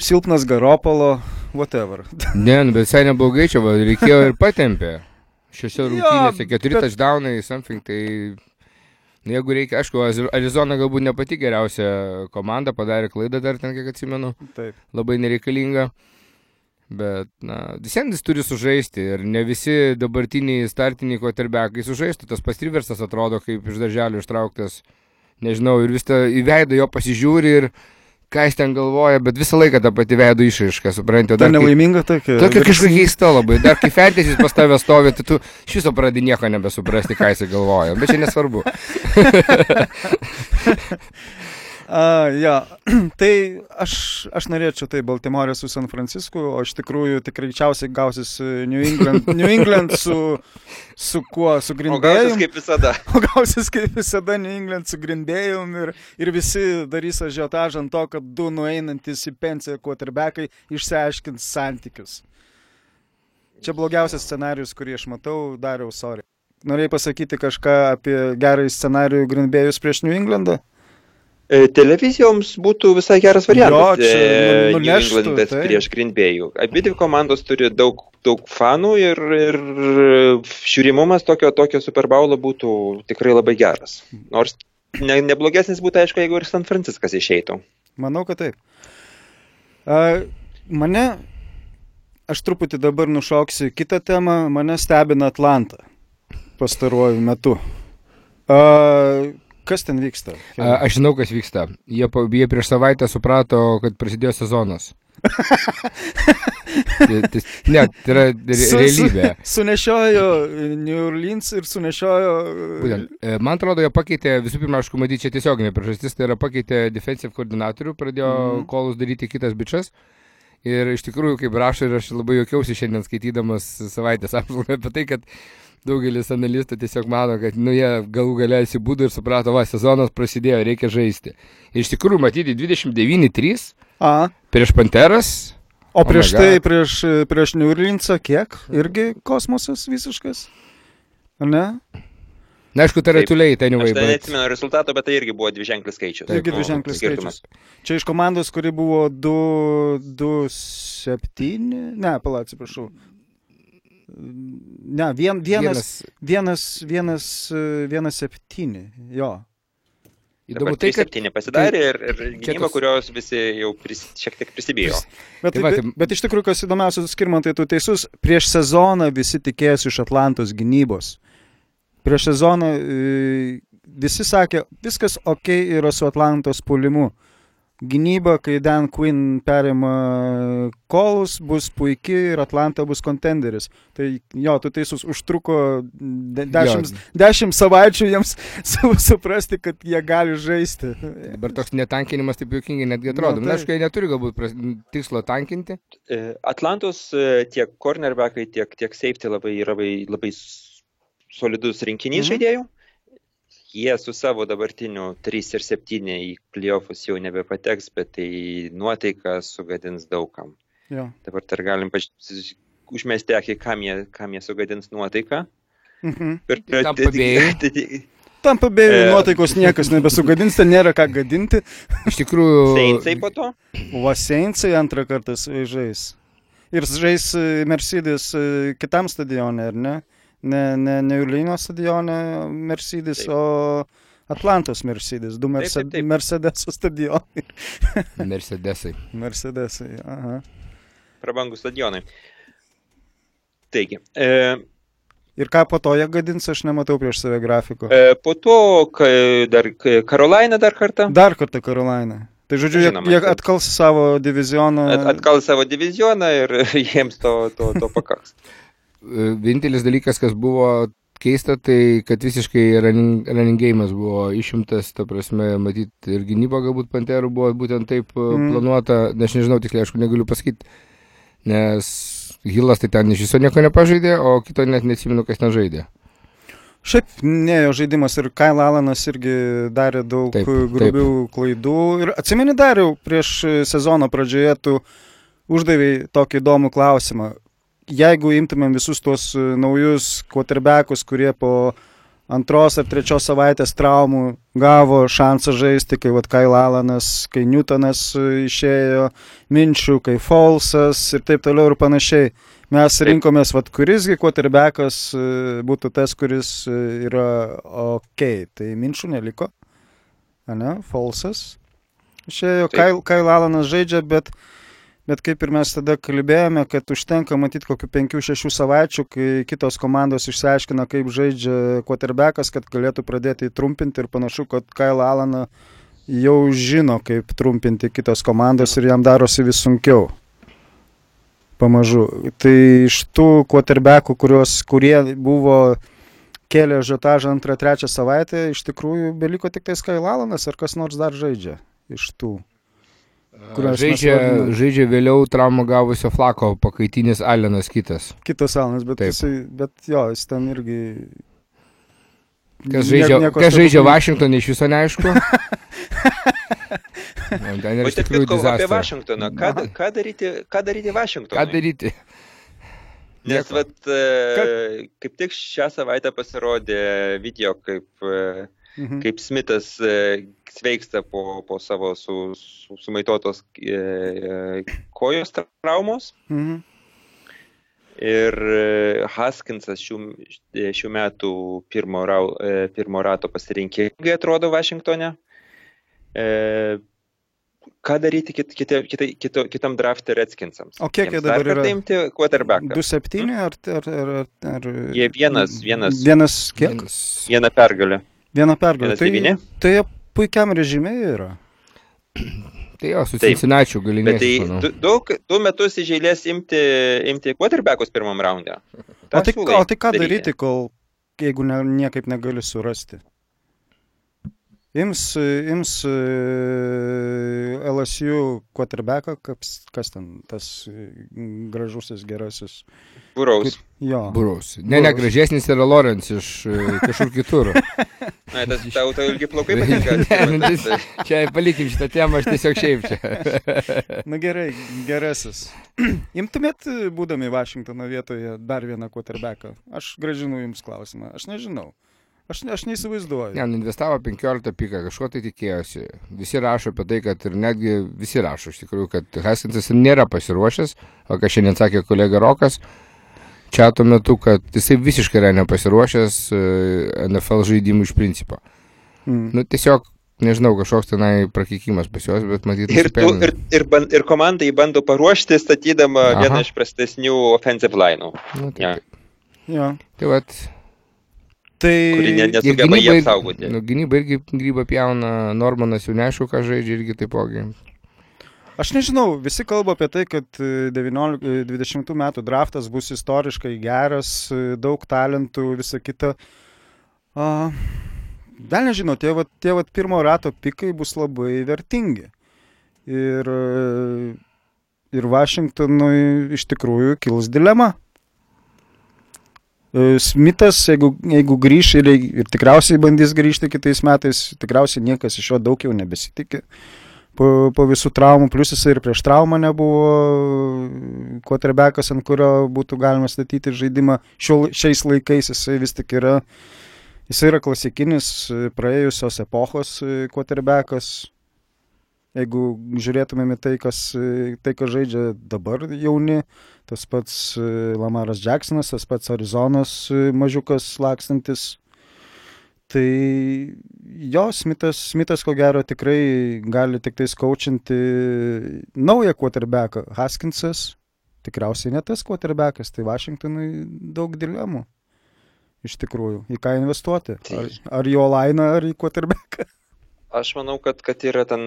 silpnas garopolo, whatever. ne, nu, bet visai neblogai čia, va, reikėjo ir patempė. Šiuose Jo, rungtynėse keturi bet- touchdownai, something, tai... Jeigu reikia, aišku, Arizona galbūt ne pati geriausia komanda, padarė klaidą dar ten, kiek atsimenu, Taip. labai nereikalinga. Bet, na, visiems jis turi sužaisti ir ne visi dabartiniai startiniai koterbekai sužaistų. Tas pastriversas atrodo kaip iš darželio ištrauktas, nežinau, ir vis tą į veidą jo pasižiūri ir ką jis ten galvoja, bet visą laiką ta pati veido išraiška, suprantate. Ta nelaiminga tokia. Tokia kažkokia keista labai. Dar kai fantasy pas tave stovi, tai tu iš viso pradedi nieko nebesuprasti, ką jis galvoja. Bet čia nesvarbu. A, ja, tai aš, aš norėčiau tai Baltimorė su San Francisku, o iš tikrųjų tikrai greičiausiai gausis e, New England, New England su, su kuo, su O gausis kaip visada. O gausis kaip visada New England su Grindbėjum ir, ir visi darys ažiotažą ant to, kad du nueinantis į pensiją quarterbackai išsiaiškins santykius. Čia blogiausias scenarius, kurį aš matau, dariau, sorry. Norėjai pasakyti kažką apie gerąjį scenarijų Grindbėjus prieš New Englandą? E, Televizijoms būtų visai geras variantas. Jo, čia e, nu- New nuneštų, Englandas taip. prieš Green Bay'ų. Abi dvi komandos turi daug, daug fanų ir, ir žiūrimumas tokio, tokio Super Bowlo būtų tikrai labai geras. Nors ne, neblogesnis būtų, aišku, jeigu ir San Franciskas išeitų. Manau, kad taip. A, mane, aš truputį dabar nušoksiu kitą temą, mane stebina Atlanta pastaruoju metu. A, kas ten vyksta? A, Aš žinau, kas vyksta. Jie, jie prieš savaitę suprato, kad prasidėjo sezonas. Ne, tai yra re, Su- su- realybė. Sunešiojo New Orleans ir sunešiojo. Būtent. E, Man atrodo, jie pakeitė, visų pirma, aišku, matyti čia tiesioginė priežastis, tai yra pakeitė defensive koordinatorių, pradėjo mm. kolus daryti kitas bičias. Ir iš tikrųjų, kaip rašo, ir aš labai juokiausi šiandien skaitydamas savaitės apžvalgą apie tai, kad daugelis analistų tiesiog mano, kad nu, jie galų galę įsibūdo ir suprato, va, sezonas prasidėjo, reikia žaisti. Iš tikrųjų, matyti 29-3 A, prieš Panteras. o prieš my tai, prieš, prieš New Orleansą kiek? Irgi kosmosas visiškas? Ar ne? Na, aišku, tai yra Taip. tuliai, ten jau Aš tai bet... neatsimenu rezultato, bet tai irgi buvo dviženklis skaičius. Irgi Nu, dviženklis skirtumas. Čia iš komandos, kuri buvo 2-7. Ne, pala, atsiprašau. Ne, vien, vienas, vienas, vienas, vienas septyni. Jo. Įdomu tai, kad 3-7 pasidarė ir, ir gynyba, toks- kurios visi jau pris, šiek tiek prisibijo. Bet, Tai tai va, bet, tai- bet iš tikrųjų, kas įdomiausia, skirmantai, tu teisus, prieš sezoną visi tikėjosi iš Atlantos gynybos. Prieš sezoną e, visi sakė, viskas ok yra su Atlantos pulimu. Gynyba, kai Dan Quinn perima kolus, bus puikiai ir Atlanta bus kontenderis. Tai jo, tu teisus, užtruko de, dešimt, dešimt savaičių jiems su, suprasti, kad jie gali žaisti. Dabar toks netankinimas taip juokingai netgi atrodo. Na, tai- aišku, jie neturi galbūt pras- tikslo tankinti. E, Atlantos e, tiek cornerbackai, tiek, tiek safety labai yra labai, labai solidus rinkinys mhm. žaidėjų. Jie su savo dabartiniu 3 ir 7 į playoffus jau nebepateks, bet tai nuotaika sugadins daugam. Jo. Dabar dar galim paž... užmesti akį, kam jie, kam jie sugadins nuotaiką. Mhm. Bay. Tam pabėgė E. nuotaikos niekas nebesugadins, ten nėra ką gadinti. Iš tikrųjų, Seinsai po to. Vaseinsai antrą kartą žais. Ir žais e, Mercedes e, kitam stadione, ar ne? Ne, ne, ne Julino stadione Mercedes, Taip. o Atlantos Mercedes. Du Merce taip, taip. Mercedeso stadionai. Mercedesai. Mercedesai, aha. Prabangų stadionai. Taigi, e, Ir ką po to jie gadins, aš nematau prieš save grafiko. e, po to ka- dar ka- Karolaina dar kartą. Dar kartą Karolaina. Tai žodžiu, jie, Žinoma, jie kad- atkals savo divizioną. At, atkal savo divizioną ir jiems to, to, to pakaks. E, Vienintelis dalykas, kas buvo keista, tai kad visiškai game'as buvo išimtas, ta prasme, matyt, ir gynyba galbūt Panterų buvo būtent taip Mm. mm. planuota, na, aš nežinau, tiksliai, aišku, negaliu pasakyti, nes Hilas tai ten iš viso nieko nepažaidė, o kito net neatsimenu, kas ten žaidė. Šiaip ne jo žaidimas ir Kyle Alanas irgi darė daug Taip, taip, grubių taip. klaidų. Ir atsimeni dariau, prieš sezono pradžioje tu uždavėjai tokį įdomų klausimą. Jeigu imtumėm visus tuos e, naujus quarterbackus, kurie po antros ar trečios savaitės traumų gavo šansą žaisti, kai vat Kyle Alanas, kai Newtonas e, išėjo, Minčių, kai Folsas ir taip toliau ir panašiai. Mes rinkomės, vat, kurisgi quarterbackas e, būtų tas, kuris yra ok. Tai minčių neliko. Ne, Folsas. Išėjo, Taip. Kyle, Kyle Alanas žaidžia, bet, bet kaip ir mes tada kalbėjome, kad užtenka matyti kokių 5-6 savaičių, kai kitos komandos išsiaiškina, kaip žaidžia quarterbackas, kad galėtų pradėti trumpinti ir panašu, kad Kyle Alaną jau žino, kaip trumpinti kitos komandos ir jam darosi vis sunkiau pamažu. Tai iš tų quarterbackų, kurios, kurie buvo kėlė žiotažą antrą, trečią savaitę, iš tikrųjų beliko tik tai Skylalanas ar kas nors dar žaidžia iš tų. Žaidžia, žaidžia vėliau traumą gavusio flako pakaitinis Alenas kitas. Kitas Alanas, bet, Taip. jisai, bet jo, jis ten irgi... Kas žaidžia, nieko kas žaidžia. Vašingtonė iš viso neaišku. Na, ten yra O iš tikrųjų kitko apie. Vašingtoną. Ką, ką, daryti, ką daryti Vašingtonui? Ką daryti? Nes Nieko. vat, e, kaip tik šią savaitę pasirodė video, kaip, e, Mhm. kaip Smithas e, sveiksta po, po savo su, su, sumaitotos e, kojos traumos. Mhm. Ir e, Haskinsas šių, šių metų pirmo, rau, e, pirmo rato pasirinkėjai atrodo Vašingtone. E, ką daryti kit, kit, kit, kit, kitam draftui Redskinsams? O kiek jie dabar yra? imti quarterbacką? 2-7 ar, ar, ar, ar... Jie vienas, vienas, Vienas kiek? Vieną pergalę. Vieną pergalę. Tai, tai jie puikiam režime yra. Tai jo, su. Cincinnati Bet galinės. tai du, du, metus iš eilės imti, imti quarterbackus pirmam raunde. O tai, o tai ką daryti, kol jeigu ne, niekaip negali surasti? Ims, ims e, LSU quarterbacką, kas, kas ten, tas e, gražusis, gerasis. Buraus. Jo. Burus. Ne, ne, gražesnis yra Lorenz iš e, kažkur kitur. Na, tas tau tau ilgi plaukai patinka. Ne, nu, tai- čia palikim šitą temą, aš tiesiog šiaip čia. Na gerai, gerasis. Imtumėt, būdami Vašingtono vietoje, dar vieną quarterbacką? Aš gražinu jums klausimą. Aš nežinau. Aš, ne- aš neįsivaizduoju. Ne, nu, investavo 15 piką, kažko tai tikėjosi. Visi rašo apie tai, kad ir netgi visi rašo iš tikrųjų, kad Haskinsas nėra pasiruošęs, o ką šiandien sakė kolega Rokas, čia tuo metu, kad jisai visiškai yra nepasiruošęs e, NFL žaidimų iš principo. Mm. Nu, tiesiog, nežinau, kažkoks tenai prakikimas pas juos, bet matyti. Ir, tu, ir, ir, ban, ir komanda jį bando paruošti, statydama Aha. vieną iš prastesnių offensive line'ų, Nu, tai, Ja. Jo. tai vat, Tai... nesugeba jį gynyba, apsaugoti. nu, gynyba irgi grybą pjauna, Normanas jau neaišku, ką žaidžia, irgi taipogi. Aš nežinau, visi kalba apie tai, kad e, 19, e, 20 metų draftas bus istoriškai geras, e, daug talentų, visa kita. A, Gal nežinau, tie, vat, tie vat pirmo rato pikai bus labai vertingi. Ir, e, ir Vašingtonui iš tikrųjų kils dilema. E, Smithas, jeigu, jeigu grįš ir, ir tikriausiai bandys grįžti kitais metais, tikriausiai niekas iš jo daug jau nebesitikė po, po visų traumų, plus jisai ir prieš traumą nebuvo quarterbackas, ant kurio būtų galima statyti žaidimą. Šio, šiais laikais jisai vis tik yra, jisai yra klasikinis praėjusios epochos quarterbackas. Jeigu žiūrėtumėm į tai, kas, tai, kas žaidžia dabar jauni, tas pats Lamaras Jacksonas, tas pats Arizonas mažiukas lakstantis. Tai jo, Smithas, Smithas ko gero tikrai gali tik tais kaučinti naują quarterbacką. Haskinsas tikriausiai ne tas quarterbackas, tai Vašingtonui daug dilemų. Iš tikrųjų, į ką investuoti. Ar, ar jo lainą, ar į quarterbacką. Aš manau, kad, kad yra ten,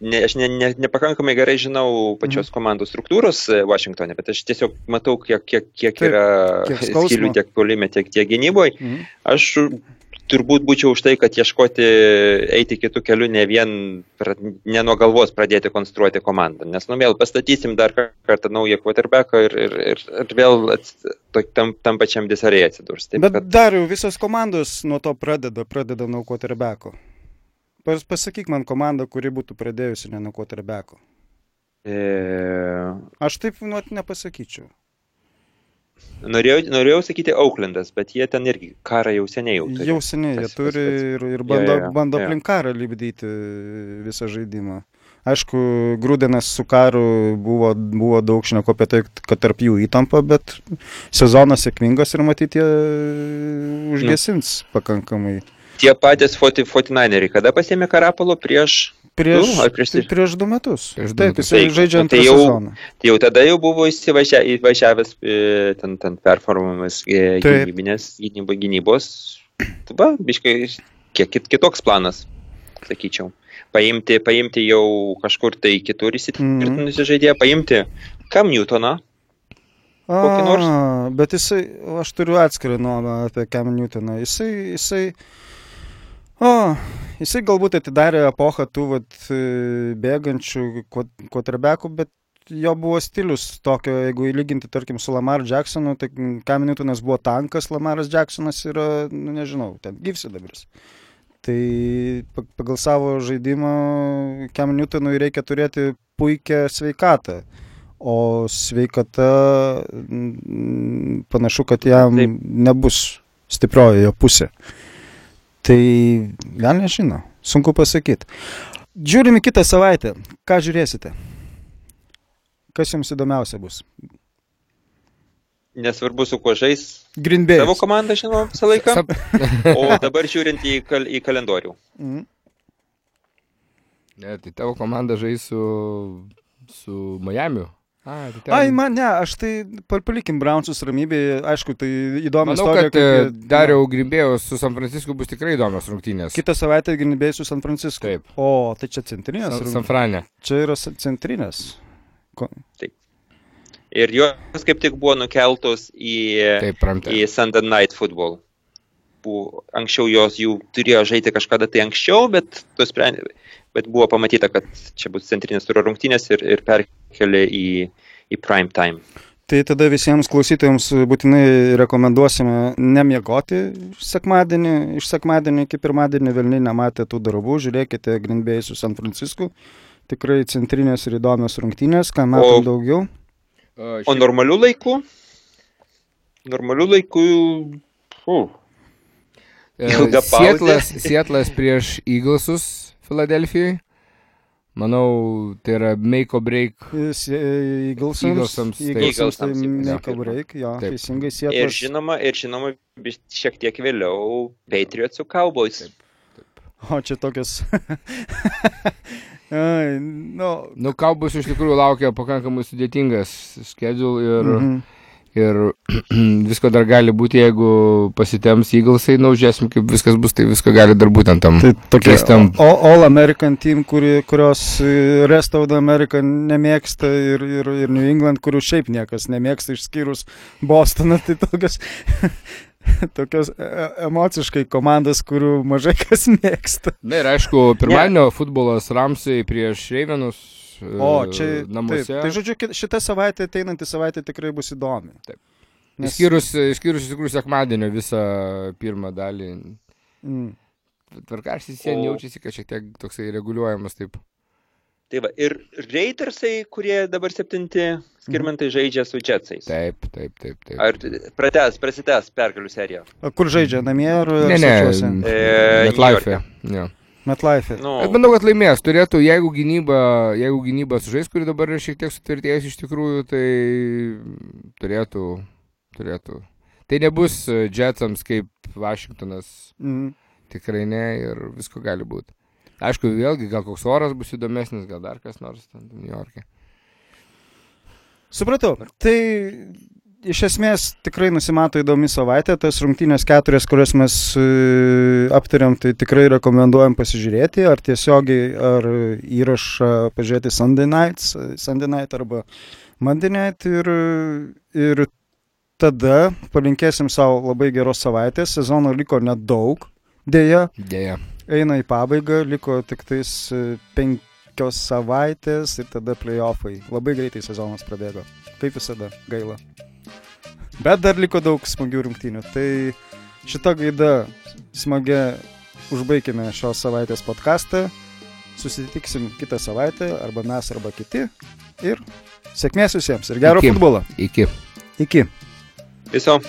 ne, aš ne, ne, nepakankamai gerai žinau pačios komandos struktūros e, Vašingtonė, bet aš tiesiog matau, kiek, kiek, kiek Taip, yra kiek skylių tiek polime, tiek, tiek gynyboje. Mhm. Aš turbūt būčiau už tai, kad ieškoti, eiti kitų kelių, ne vien, ne nuo galvos pradėti konstruoti komandą. Nes, nu, vėl pastatysim dar kar- kartą naują quarterbacką ir, ir, ir, ir vėl ats, to, tam, tam pačiam disarėje atsidurs. Taip, Bet kad, dar jau visos komandos nuo to pradeda, pradeda nuo quarterbacko. Pas, pasakyk man komandą, kuri būtų pradėjusi ne nuo quarterbacko. e, Aš taip nu, nepasakyčiau. Norėjau, norėjau sakyti Oaklandas, bet jie ten irgi karą jau seniai jau turi. Jau seniai jie turi ir, ir bando, jo, jo, bando jo. aplink karą lipdyti visą žaidimą. Aišku, Grūdenas su karu buvo, buvo daug šneko apie tai, kad tarp jų įtampa, bet sezonas sėkmingas ir matyti jie užgesins pakankamai. Tie patys 40 49eriai, kada pasėmė Karapalo prieš, Prieš, Du, prieš tai prieš du metus. Prieš du Taip, metus. jis Taip, žaidžia antrą tai jau- sezoną. tai jau tada jau buvo įsivažia, įvažiavęs e, ten, ten performavimas e, gynybinės gynybo, gynybos. Tai Va, biškai, kiek kit, kitoks planas, sakyčiau. Paimti, paimti jau kažkur tai kitur įsitvirtinusi žaidėją, paimti Kam Newtoną, Kokį nors? A, Bet jisai, aš turiu atskirą nuomonę apie Cam Newtoną. Jisai, jisai, o, jisai galbūt atidarė epochą tų vat, e, bėgančių quarterbackų, bet jo buvo stilius tokio, jeigu įlyginti, tarkim, su Lamar Jacksonu, tai Cam Newtonas buvo tankas, Lamaras Jacksonas yra, nu, nežinau, ten gyvsidabris. Tai pa- pagal savo žaidimą Cam Newtonui reikia turėti puikią sveikatą. O sveikata panašu, kad jam Taip. nebus stiprioji jo pusė. Tai gal nežino. sunku pasakyti. Žiūrime kitą savaitę. Ką žiūrėsite? Kas jums įdomiausia bus? Nesvarbu, su kuo žais. Bay. Savo komandą, žinoma, visą laiką. O dabar žiūrint į, kal į kalendorių. Mhm. Ne, tai tavo komanda žais su, su Miami. A, tai ten... Ai, man ne, aš tai pal- palikim Brownsus ramybėje, aišku, tai įdomi Manau, istorija. kad e, kaip Dariau Grimbėjus su San Francisku bus tikrai įdomios rungtynės. Kitą savaitę Bay su San Francisco. Taip. O, tai čia centrinės. San? San Frane. Čia yra centrinės. Ko- Ir jos kaip tik buvo nukeltos į, Taip, pramtė. į Sunday Night Football. Buvo, anksčiau jos jų turėjo žaisti kažkada tai anksčiau, bet, tu sprendė, bet buvo pamatyta, kad čia bus centrinės turo rungtynės ir, ir perkelė į, į prime time. Tai tada visiems klausytojams būtinai rekomenduosime nemiegoti sekmadienį, iš sekmadienį iki pirmadienį vėlni nematė tų darbų, žiūrėkite Green Bay su San Francisco. Tikrai centrinės ir įdomios rungtynės, ką matom O- daugiau. O, O normalių laikų? Normalių laikų. Uh. Sietlas, Sietlas prieš Eaglesus Filadelfijoje. Manau, tai yra make or break. Eaglesams, taip. Eaglesams tai make or break, jo, Taip. teisingai ir sietas. žinoma, ir žinoma, šiek tiek vėliau Patriots su Cowboys. O čia tokios. Ai, nu, Nu, Kaubus iš tikrųjų laukia pakankamai sudėtingas schedule ir, mhm. Ir visko dar gali būti, jeigu pasitems Eaglesai, na, žiūrėsim, kaip viskas bus, tai visko gali dar būtent tam. Tai tokia o- All American team, kuri, kurios e, Rest of the America nemėgsta ir, ir, ir New England, kurių šiaip niekas nemėgsta išskyrus Bostoną, tai tokios, tokios e, emociškai komandos, kurių mažai kas mėgsta. Na ir aišku, pirmadienio futbolas Ramsai prieš Reivenus. O, čia namuose. Taip, tai žodžiu, šita savaitė, ateinanti savaitė tikrai bus įdomi. Taip. Nes, Išskyrus, išskyrus iš tikrųjų sekmadienio visą pirmą dalį. mm, Tvarkaršys jie O- jaučiasi, kad šiek tiek toksai reguliuojamas taip. Tai va, ir Raidersai, kurie dabar septinti, skirmentai žaidžia su Jetsais. Taip, taip, taip. taip. Ar pratęs, prasitęs pergalių seriją? kur žaidžia, namie ar Ne, ne, svečiuose? E, bet. MetLife. Nu, Aš manau, kad laimės. Turėtų, jeigu gynyba, jeigu gynyba sužais, kuri dabar yra šiek tiek sutvirtėjus iš tikrųjų, tai turėtų, turėtų. Tai nebus e, Jetsams kaip Vašingtonas, Mm. tikrai ne ir visko gali būti. Aišku, vėlgi, gal koks oras bus įdomesnis, gal dar kas nors ten New York'e. Supratau. Tai iš esmės tikrai nusimato įdomi savaitė. Tas rungtynės keturias, kurias mes e, aptariam, tai tikrai rekomenduojam pasižiūrėti. Ar tiesiogiai, ar įrašą pažiūrėti Sunday Night, Sunday Night arba Monday Night. Ir, ir tada palinkėsim savo labai geros savaitės. Sezono liko nedaug. Deja, Dėja. eina į pabaigą, liko tik tais e, penkios savaitės ir tada playoffai. Labai greitai sezonas prabėgo. Kaip visada, gaila. Bet dar liko daug smagių rungtynių. Tai šitą gaidą smagia užbaigime šios savaitės podcastą. Susitiksim kitą savaitę, arba mes, arba kiti. Ir sėkmės visiems ir gero Iki. futbolo. Iki. Iki. viso.